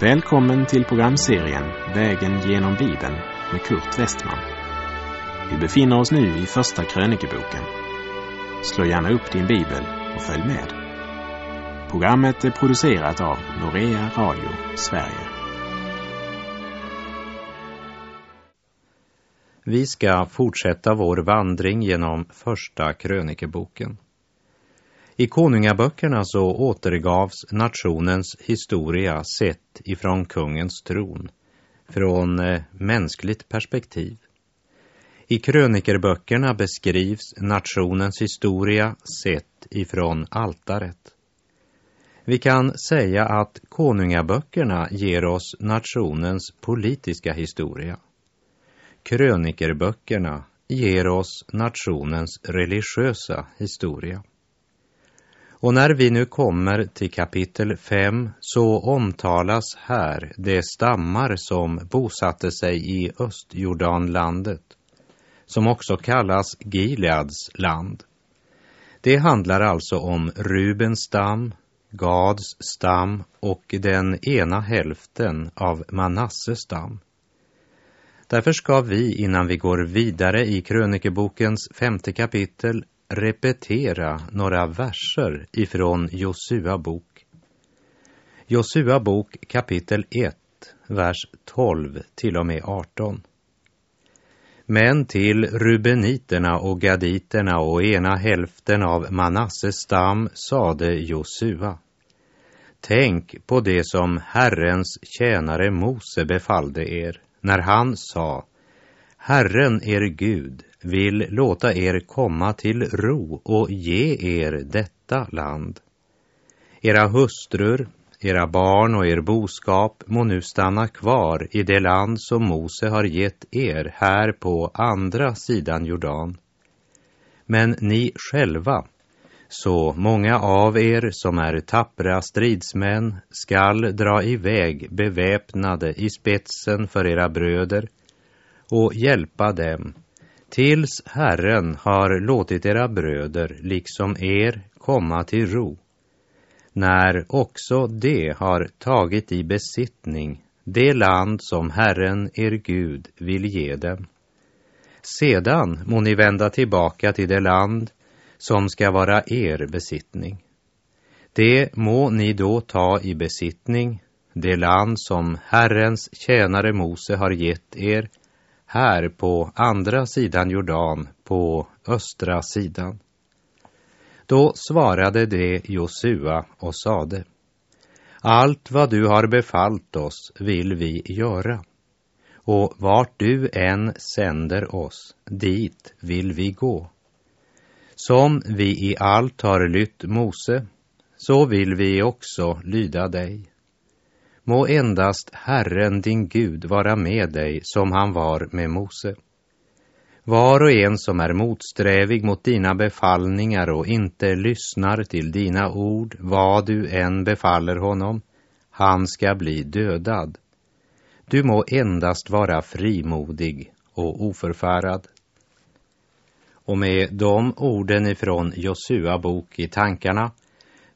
Välkommen till programserien Vägen genom Bibeln med Kurt Westman. Vi befinner oss nu i Första krönikeboken. Slå gärna upp din bibel och följ med. Programmet är producerat av Norea Radio Sverige. Vi ska fortsätta vår vandring genom Första krönikeboken. I konungaböckerna så återgavs nationens historia sett ifrån kungens tron, från eh, mänskligt perspektiv. I krönikerböckerna beskrivs nationens historia sett ifrån altaret. Vi kan säga att konungaböckerna ger oss nationens politiska historia. Krönikerböckerna ger oss nationens religiösa historia. Och när vi nu kommer till kapitel 5 så omtalas här de stammar som bosatte sig i Östjordanlandet, som också kallas Gileads land. Det handlar alltså om Rubens stam, Gads stam och den ena hälften av Manasses stam. Därför ska vi innan vi går vidare i krönikebokens femte kapitel repetera några verser ifrån Josua bok. Josua bok kapitel 1, vers 12 till och med 18. Men till rubeniterna och gaditerna och ena hälften av Manasses stam sade Josua. Tänk på det som Herrens tjänare Mose befallde er när han sa Herren er Gud vill låta er komma till ro och ge er detta land. Era hustrur, era barn och er boskap må nu stanna kvar i det land som Mose har gett er här på andra sidan Jordan. Men ni själva, så många av er som är tappra stridsmän skall dra iväg beväpnade i spetsen för era bröder och hjälpa dem tills Herren har låtit era bröder, liksom er, komma till ro, när också de har tagit i besittning det land som Herren, er Gud, vill ge dem. Sedan må ni vända tillbaka till det land som ska vara er besittning. Det må ni då ta i besittning, det land som Herrens tjänare Mose har gett er, här på andra sidan Jordan, på östra sidan. Då svarade de Josua och sade, allt vad du har befallt oss vill vi göra, och vart du än sänder oss, dit vill vi gå. Som vi i allt har lytt Mose, så vill vi också lyda dig. Må endast Herren din Gud vara med dig som han var med Mose. Var och en som är motsträvig mot dina befallningar och inte lyssnar till dina ord, vad du än befaller honom, han ska bli dödad. Du må endast vara frimodig och oförfärad. Och med de orden ifrån Josua bok i tankarna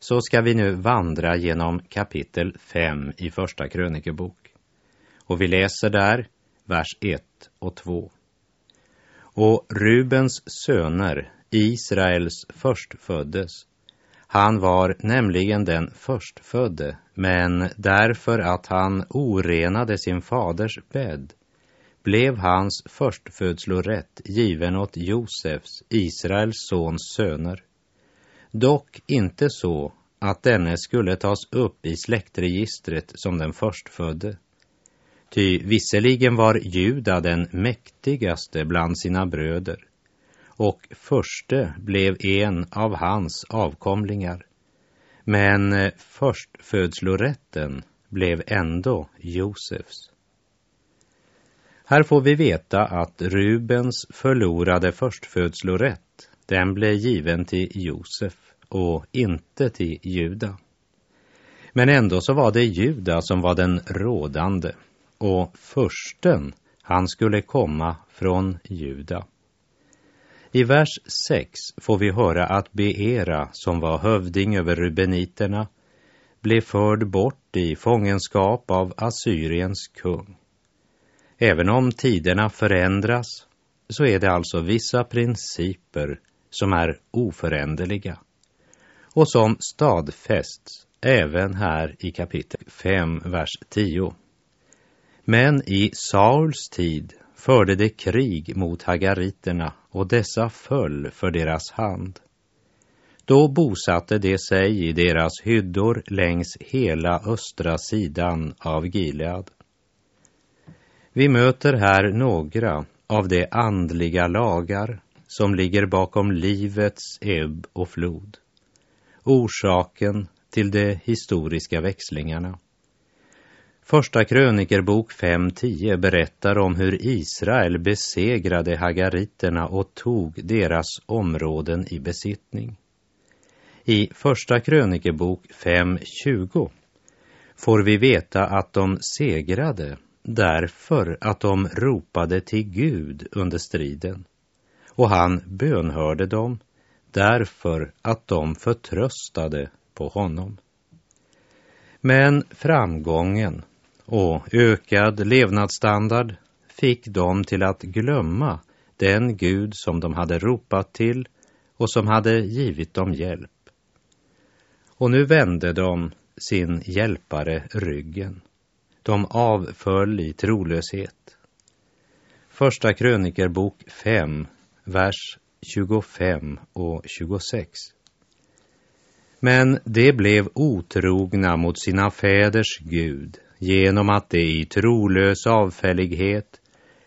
så ska vi nu vandra genom kapitel 5 i Första krönikebok. Och vi läser där vers 1 och 2. Och Rubens söner, Israels förstföddes, han var nämligen den förstfödde, men därför att han orenade sin faders bädd blev hans förstfödslorätt given åt Josefs, Israels sons söner dock inte så att denne skulle tas upp i släktregistret som den förstfödde. Ty visserligen var Juda den mäktigaste bland sina bröder och förste blev en av hans avkomlingar. Men förstfödslorätten blev ändå Josefs. Här får vi veta att Rubens förlorade förstfödslorätt den blev given till Josef och inte till Juda. Men ändå så var det Juda som var den rådande och försten, han skulle komma från Juda. I vers 6 får vi höra att Beera, som var hövding över rubeniterna, blev förd bort i fångenskap av Assyriens kung. Även om tiderna förändras så är det alltså vissa principer som är oföränderliga och som stadfästs även här i kapitel 5, vers 10. Men i Sauls tid förde de krig mot hagariterna och dessa föll för deras hand. Då bosatte de sig i deras hyddor längs hela östra sidan av Gilead. Vi möter här några av de andliga lagar som ligger bakom livets ebb och flod. Orsaken till de historiska växlingarna. Första krönikerbok 5.10 berättar om hur Israel besegrade hagariterna och tog deras områden i besittning. I Första krönikebok 5.20 får vi veta att de segrade därför att de ropade till Gud under striden och han bönhörde dem därför att de förtröstade på honom. Men framgången och ökad levnadsstandard fick dem till att glömma den Gud som de hade ropat till och som hade givit dem hjälp. Och nu vände de sin hjälpare ryggen. De avföll i trolöshet. Första krönikerbok 5, vers 25 och 26. Men de blev otrogna mot sina fäders Gud genom att de i trolös avfällighet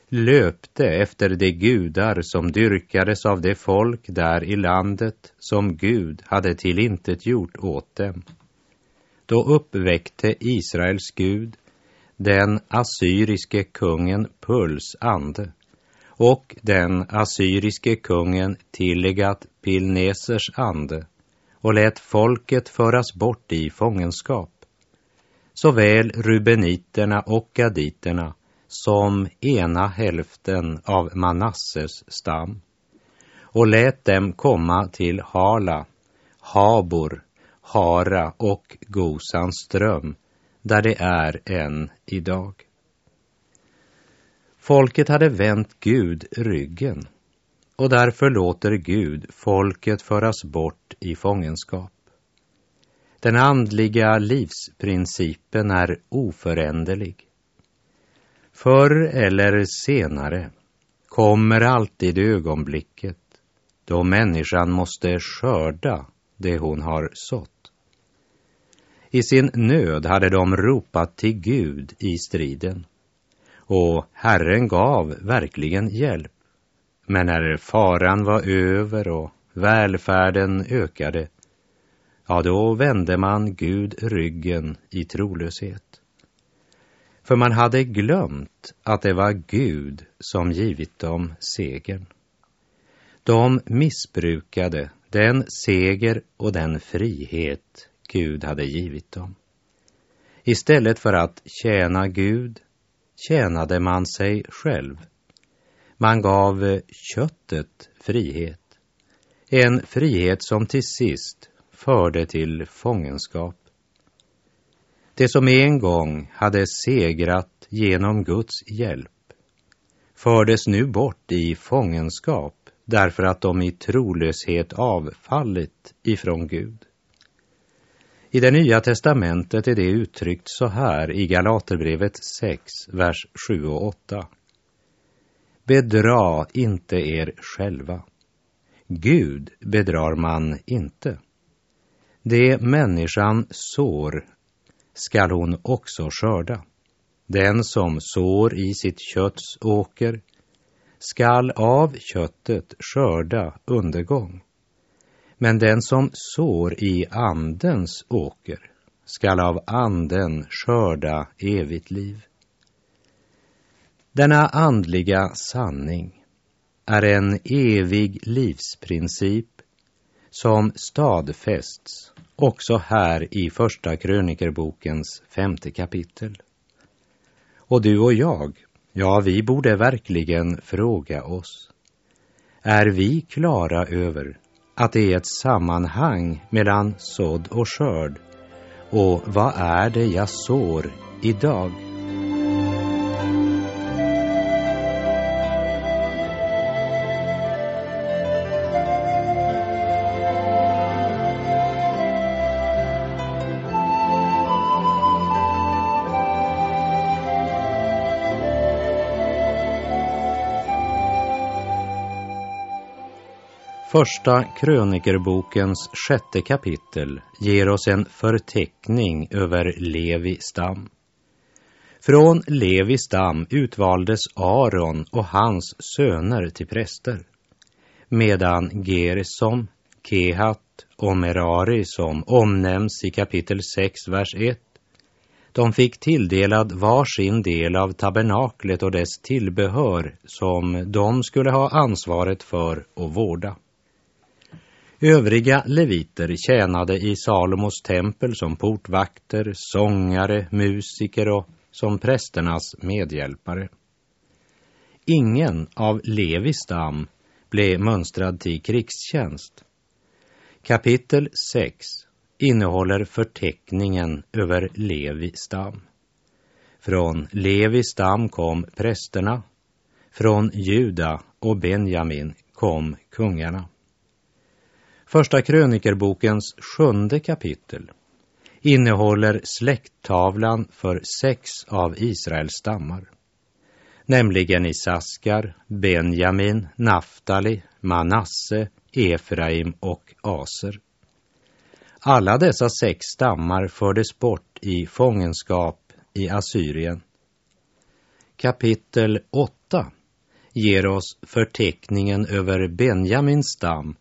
löpte efter de gudar som dyrkades av det folk där i landet som Gud hade tillintetgjort åt dem. Då uppväckte Israels Gud den assyriske kungen Puls ande och den assyriske kungen Tillegat Pilnesers ande och lät folket föras bort i fångenskap. Såväl rubeniterna och gaditerna som ena hälften av Manasses stam och lät dem komma till Hala, Habor, Hara och Gosans ström där det är än idag. Folket hade vänt Gud ryggen och därför låter Gud folket föras bort i fångenskap. Den andliga livsprincipen är oföränderlig. Förr eller senare kommer alltid ögonblicket då människan måste skörda det hon har sått. I sin nöd hade de ropat till Gud i striden och Herren gav verkligen hjälp. Men när faran var över och välfärden ökade, ja, då vände man Gud ryggen i trolöshet. För man hade glömt att det var Gud som givit dem segern. De missbrukade den seger och den frihet Gud hade givit dem. Istället för att tjäna Gud tjänade man sig själv. Man gav köttet frihet. En frihet som till sist förde till fångenskap. Det som en gång hade segrat genom Guds hjälp fördes nu bort i fångenskap därför att de i trolöshet avfallit ifrån Gud. I det nya testamentet är det uttryckt så här i Galaterbrevet 6, vers 7 och 8. Bedra inte er själva. Gud bedrar man inte. Det människan sår skall hon också skörda. Den som sår i sitt kötts åker skall av köttet skörda undergång. Men den som sår i Andens åker skall av Anden skörda evigt liv. Denna andliga sanning är en evig livsprincip som stadfästs också här i Första krönikerbokens femte kapitel. Och du och jag, ja, vi borde verkligen fråga oss, är vi klara över att det är ett sammanhang mellan sådd och skörd Och vad är det jag sår idag? Första krönikerbokens sjätte kapitel ger oss en förteckning över Levi stam. Från Levi stam utvaldes Aron och hans söner till präster, medan Gersom, Kehat och Merari som omnämns i kapitel 6, vers 1, de fick tilldelad var sin del av tabernaklet och dess tillbehör som de skulle ha ansvaret för och vårda. Övriga leviter tjänade i Salomos tempel som portvakter, sångare, musiker och som prästernas medhjälpare. Ingen av Levis stam blev mönstrad till krigstjänst. Kapitel 6 innehåller förteckningen över Levi stam. Från Levi stam kom prästerna, från Juda och Benjamin kom kungarna. Första krönikerbokens sjunde kapitel innehåller släkttavlan för sex av Israels stammar, nämligen Isaskar, Benjamin, Naftali, Manasse, Efraim och Aser. Alla dessa sex stammar fördes bort i fångenskap i Assyrien. Kapitel 8 ger oss förteckningen över Benjamins stam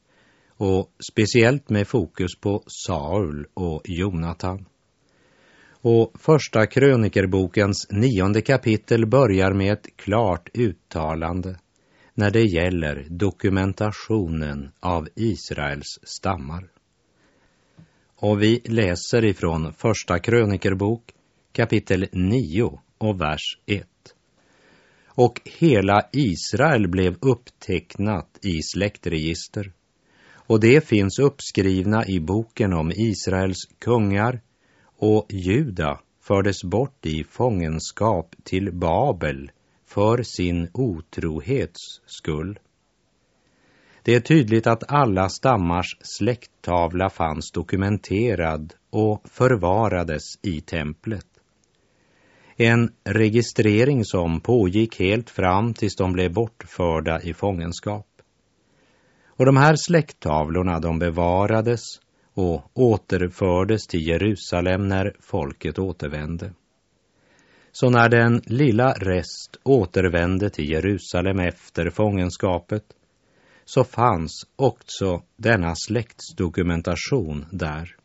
och speciellt med fokus på Saul och Jonatan. Och första krönikerbokens nionde kapitel börjar med ett klart uttalande när det gäller dokumentationen av Israels stammar. Och vi läser ifrån första krönikerbok kapitel 9 och vers 1. Och hela Israel blev upptecknat i släktregister och det finns uppskrivna i boken om Israels kungar och Juda fördes bort i fångenskap till Babel för sin otrohets skull. Det är tydligt att alla stammars släkttavla fanns dokumenterad och förvarades i templet. En registrering som pågick helt fram tills de blev bortförda i fångenskap. Och de här släkttavlorna de bevarades och återfördes till Jerusalem när folket återvände. Så när den lilla rest återvände till Jerusalem efter fångenskapet så fanns också denna släktsdokumentation där.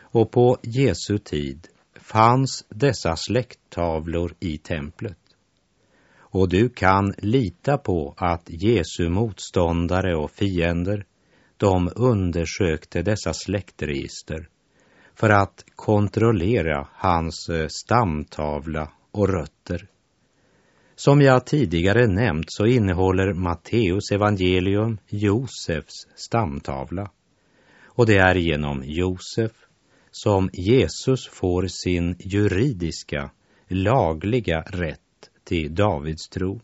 Och på Jesu tid fanns dessa släkttavlor i templet. Och du kan lita på att Jesu motståndare och fiender, de undersökte dessa släktregister för att kontrollera hans eh, stamtavla och rötter. Som jag tidigare nämnt så innehåller Matteus evangelium Josefs stamtavla. Och det är genom Josef som Jesus får sin juridiska, lagliga rätt till Davids tro.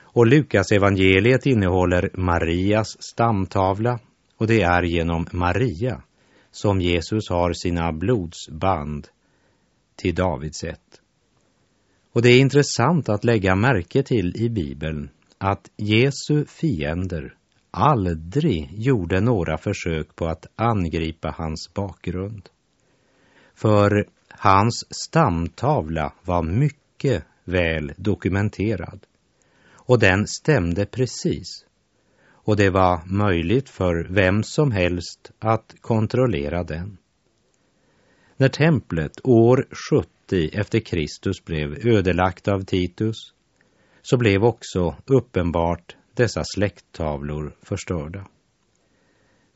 Och Lukas evangeliet innehåller Marias stamtavla och det är genom Maria som Jesus har sina blodsband till Davids ett. Och det är intressant att lägga märke till i Bibeln att Jesu fiender aldrig gjorde några försök på att angripa hans bakgrund. För hans stamtavla var mycket väl dokumenterad. Och den stämde precis. Och det var möjligt för vem som helst att kontrollera den. När templet år 70 efter Kristus blev ödelagt av Titus så blev också uppenbart dessa släkttavlor förstörda.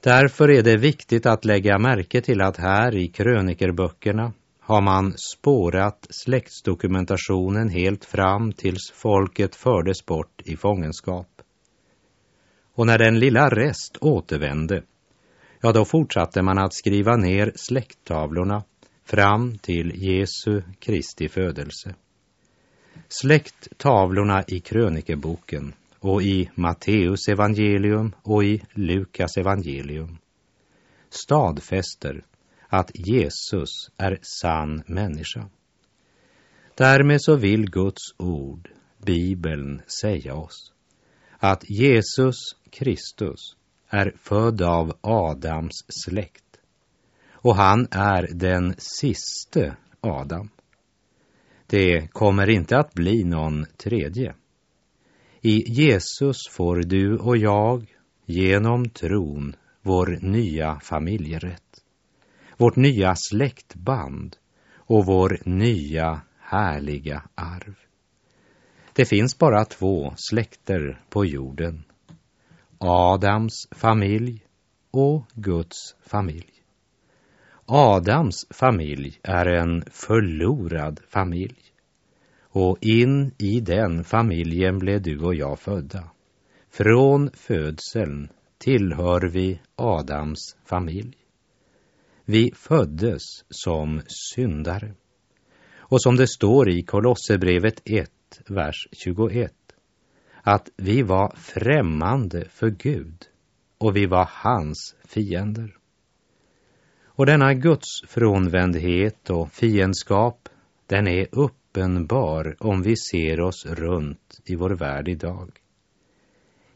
Därför är det viktigt att lägga märke till att här i krönikerböckerna har man spårat släktsdokumentationen helt fram tills folket fördes bort i fångenskap. Och när den lilla rest återvände ja, då fortsatte man att skriva ner släkttavlorna fram till Jesu Kristi födelse. Släkttavlorna i krönikeboken och i Matteus evangelium och i Lukas evangelium stadfäster att Jesus är sann människa. Därmed så vill Guds ord, Bibeln, säga oss att Jesus Kristus är född av Adams släkt och han är den siste Adam. Det kommer inte att bli någon tredje. I Jesus får du och jag genom tron vår nya familjerätt, vårt nya släktband och vår nya härliga arv. Det finns bara två släkter på jorden. Adams familj och Guds familj. Adams familj är en förlorad familj. Och in i den familjen blev du och jag födda. Från födseln tillhör vi Adams familj. Vi föddes som syndare. Och som det står i Kolosserbrevet 1, vers 21, att vi var främmande för Gud och vi var hans fiender. Och denna Guds frånvändhet och fiendskap, den är uppenbar om vi ser oss runt i vår värld idag.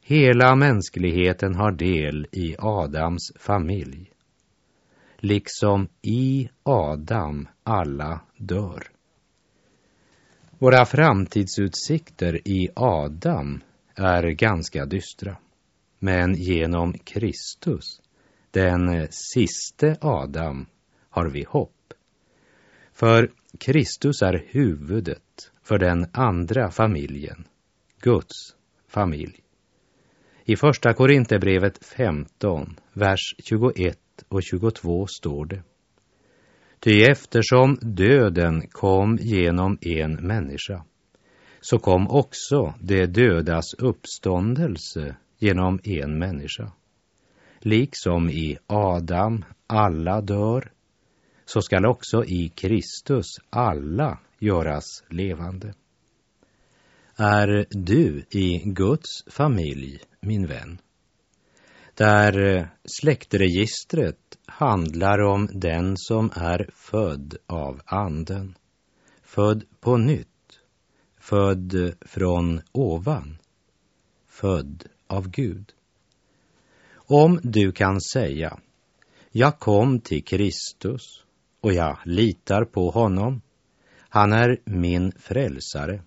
Hela mänskligheten har del i Adams familj. Liksom i Adam alla dör. Våra framtidsutsikter i Adam är ganska dystra. Men genom Kristus, den siste Adam, har vi hopp. För Kristus är huvudet för den andra familjen, Guds familj. I Första Korinthierbrevet 15, vers 21 och 22 står det. Ty eftersom döden kom genom en människa, så kom också det dödas uppståndelse genom en människa. Liksom i Adam alla dör, så skall också i Kristus alla göras levande. Är du i Guds familj, min vän? Där släktregistret handlar om den som är född av anden, född på nytt, född från ovan, född av Gud. Om du kan säga, jag kom till Kristus och jag litar på honom, han är min frälsare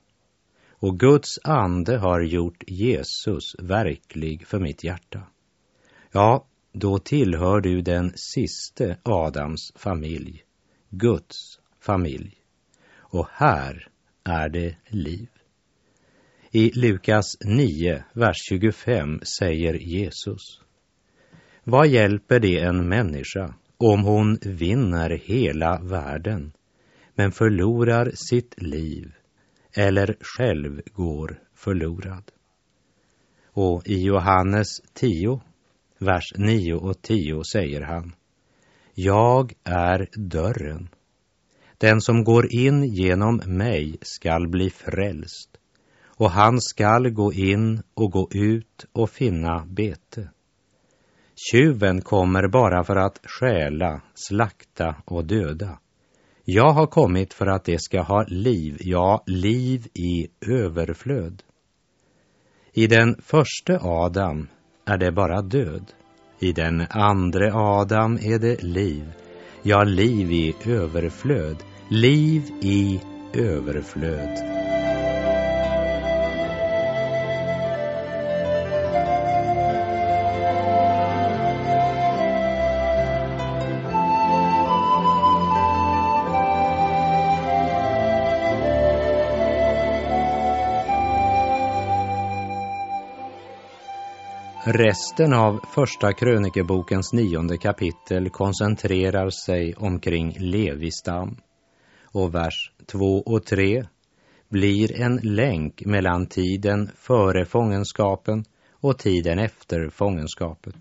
och Guds ande har gjort Jesus verklig för mitt hjärta. Ja, då tillhör du den siste Adams familj, Guds familj. Och här är det liv. I Lukas 9, vers 25 säger Jesus. Vad hjälper det en människa om hon vinner hela världen men förlorar sitt liv eller själv går förlorad? Och i Johannes 10, vers 9 och 10 säger han Jag är dörren. Den som går in genom mig skall bli frälst och han skall gå in och gå ut och finna bete. Tjuven kommer bara för att stjäla, slakta och döda. Jag har kommit för att det ska ha liv, ja, liv i överflöd. I den första Adam är det bara död. I den andra Adam är det liv, ja, liv i överflöd, liv i överflöd. Resten av Första krönikebokens nionde kapitel koncentrerar sig omkring Levistam och vers 2 och 3 blir en länk mellan tiden före fångenskapen och tiden efter fångenskapet.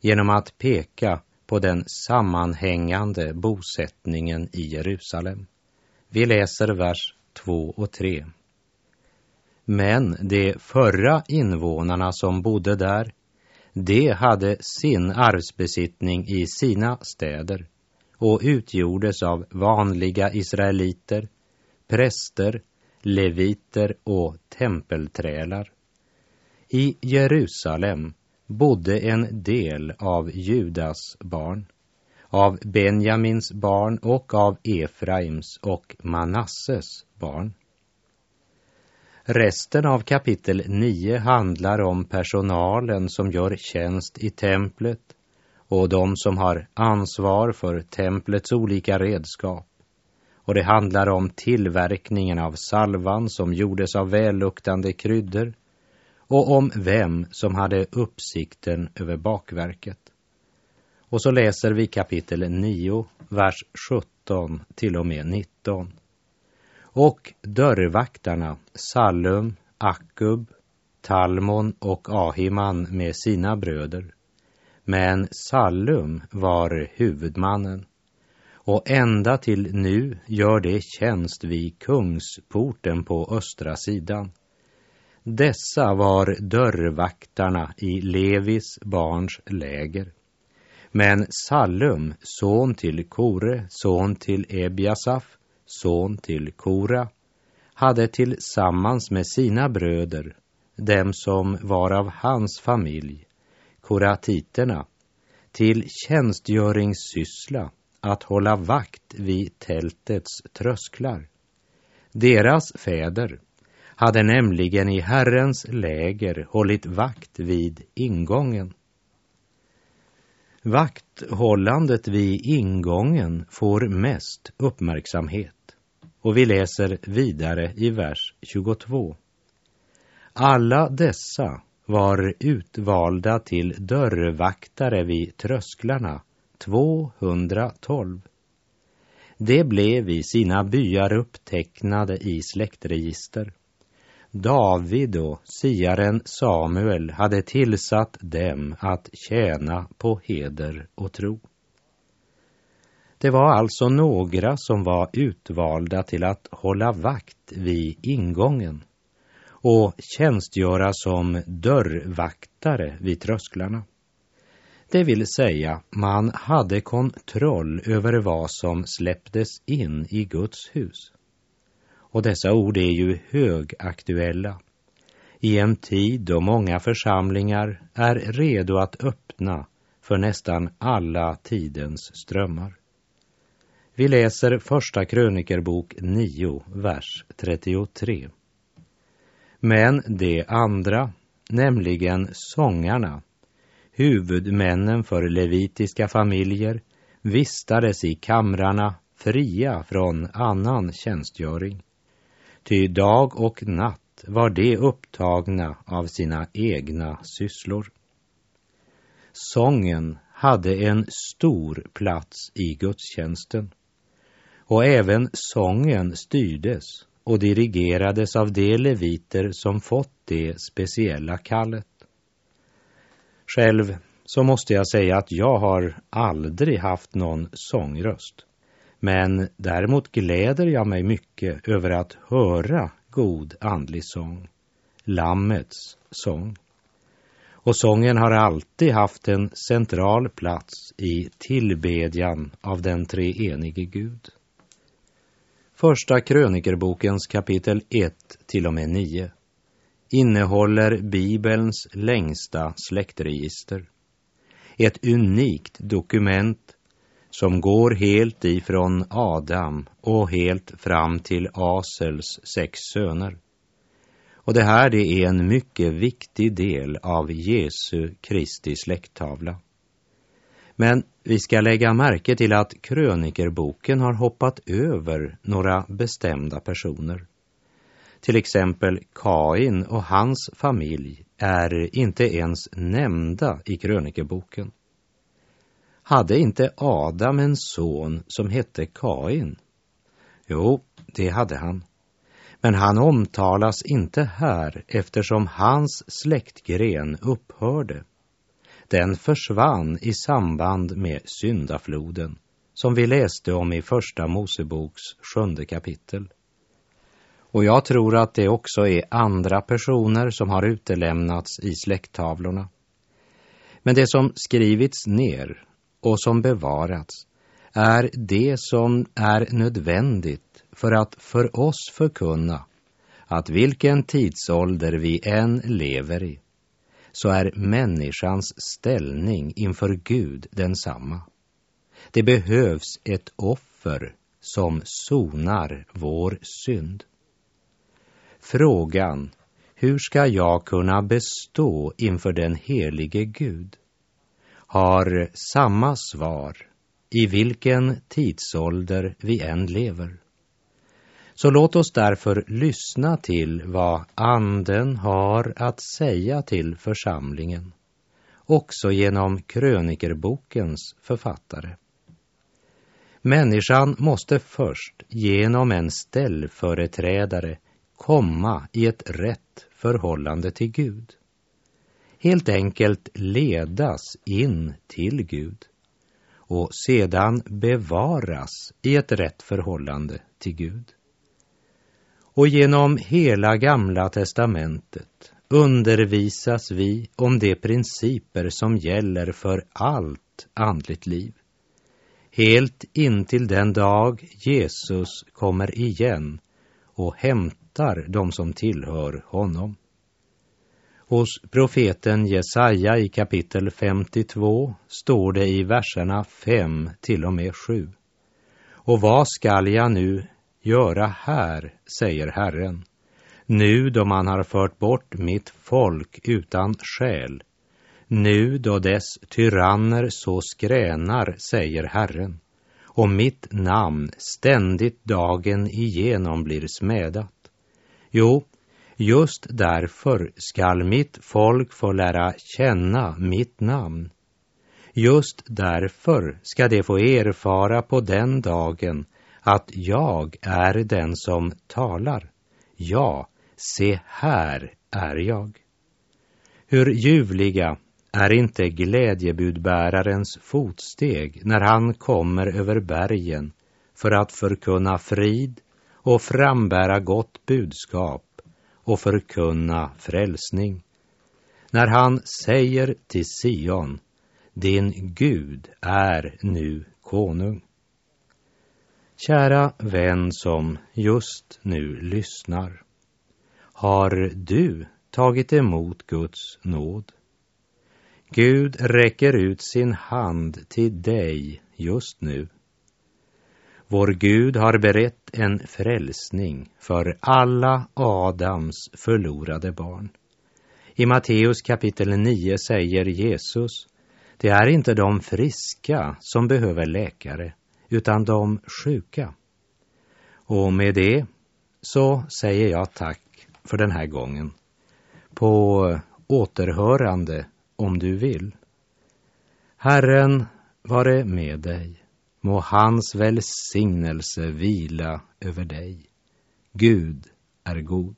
genom att peka på den sammanhängande bosättningen i Jerusalem. Vi läser vers 2 och 3. Men de förra invånarna som bodde där, de hade sin arvsbesittning i sina städer och utgjordes av vanliga israeliter, präster, leviter och tempelträlar. I Jerusalem bodde en del av Judas barn, av Benjamins barn och av Efraims och Manasses barn. Resten av kapitel 9 handlar om personalen som gör tjänst i templet och de som har ansvar för templets olika redskap. Och det handlar om tillverkningen av salvan som gjordes av välluktande kryddor och om vem som hade uppsikten över bakverket. Och så läser vi kapitel 9, vers 17 till och med 19. Och dörrvaktarna Sallum, Akub, Talmon och Ahiman med sina bröder. Men Sallum var huvudmannen och ända till nu gör det tjänst vid kungsporten på östra sidan. Dessa var dörrvaktarna i Levis barns läger. Men Sallum, son till Kore, son till Ebiasaf, son till Kora, hade tillsammans med sina bröder, dem som var av hans familj, koratiterna, till tjänstgöringssyssla att hålla vakt vid tältets trösklar. Deras fäder hade nämligen i Herrens läger hållit vakt vid ingången. Vakthållandet vid ingången får mest uppmärksamhet och vi läser vidare i vers 22. Alla dessa var utvalda till dörrvaktare vid trösklarna, 212. Det blev i sina byar upptecknade i släktregister. David och siaren Samuel hade tillsatt dem att tjäna på heder och tro. Det var alltså några som var utvalda till att hålla vakt vid ingången och tjänstgöra som dörrvaktare vid trösklarna. Det vill säga, man hade kontroll över vad som släpptes in i Guds hus. Och dessa ord är ju högaktuella i en tid då många församlingar är redo att öppna för nästan alla tidens strömmar. Vi läser Första krönikerbok 9, vers 33. Men de andra, nämligen sångarna, huvudmännen för levitiska familjer, vistades i kamrarna fria från annan tjänstgöring. Ty dag och natt var de upptagna av sina egna sysslor. Sången hade en stor plats i gudstjänsten och även sången styrdes och dirigerades av de leviter som fått det speciella kallet. Själv så måste jag säga att jag har aldrig haft någon sångröst. Men däremot gläder jag mig mycket över att höra god andlig sång, Lammets sång. Och sången har alltid haft en central plats i tillbedjan av den treenige Gud. Första krönikerbokens kapitel 1 till och med 9 innehåller Bibelns längsta släktregister. Ett unikt dokument som går helt ifrån Adam och helt fram till Asels sex söner. Och det här det är en mycket viktig del av Jesu Kristi släkttavla. Men vi ska lägga märke till att krönikerboken har hoppat över några bestämda personer. Till exempel Kain och hans familj är inte ens nämnda i krönikerboken. Hade inte Adam en son som hette Kain? Jo, det hade han. Men han omtalas inte här eftersom hans släktgren upphörde den försvann i samband med syndafloden som vi läste om i Första Moseboks sjunde kapitel. Och jag tror att det också är andra personer som har utelämnats i släkttavlorna. Men det som skrivits ner och som bevarats är det som är nödvändigt för att för oss förkunna att vilken tidsålder vi än lever i så är människans ställning inför Gud densamma. Det behövs ett offer som sonar vår synd. Frågan, hur ska jag kunna bestå inför den helige Gud? har samma svar i vilken tidsålder vi än lever. Så låt oss därför lyssna till vad Anden har att säga till församlingen, också genom krönikerbokens författare. Människan måste först genom en ställföreträdare komma i ett rätt förhållande till Gud. Helt enkelt ledas in till Gud och sedan bevaras i ett rätt förhållande till Gud. Och genom hela Gamla testamentet undervisas vi om de principer som gäller för allt andligt liv. Helt intill den dag Jesus kommer igen och hämtar de som tillhör honom. Hos profeten Jesaja i kapitel 52 står det i verserna 5 till och med 7. Och vad skall jag nu göra här, säger Herren, nu då man har fört bort mitt folk utan skäl, nu då dess tyranner så skränar, säger Herren, och mitt namn ständigt dagen igenom blir smädat. Jo, just därför skall mitt folk få lära känna mitt namn. Just därför ska de få erfara på den dagen att jag är den som talar. Ja, se här är jag. Hur ljuvliga är inte glädjebudbärarens fotsteg när han kommer över bergen för att förkunna frid och frambära gott budskap och förkunna frälsning. När han säger till Sion, din Gud är nu konung. Kära vän som just nu lyssnar. Har du tagit emot Guds nåd? Gud räcker ut sin hand till dig just nu. Vår Gud har berett en frälsning för alla Adams förlorade barn. I Matteus kapitel 9 säger Jesus, det är inte de friska som behöver läkare, utan de sjuka. Och med det så säger jag tack för den här gången. På återhörande om du vill. Herren vare med dig. Må hans välsignelse vila över dig. Gud är god.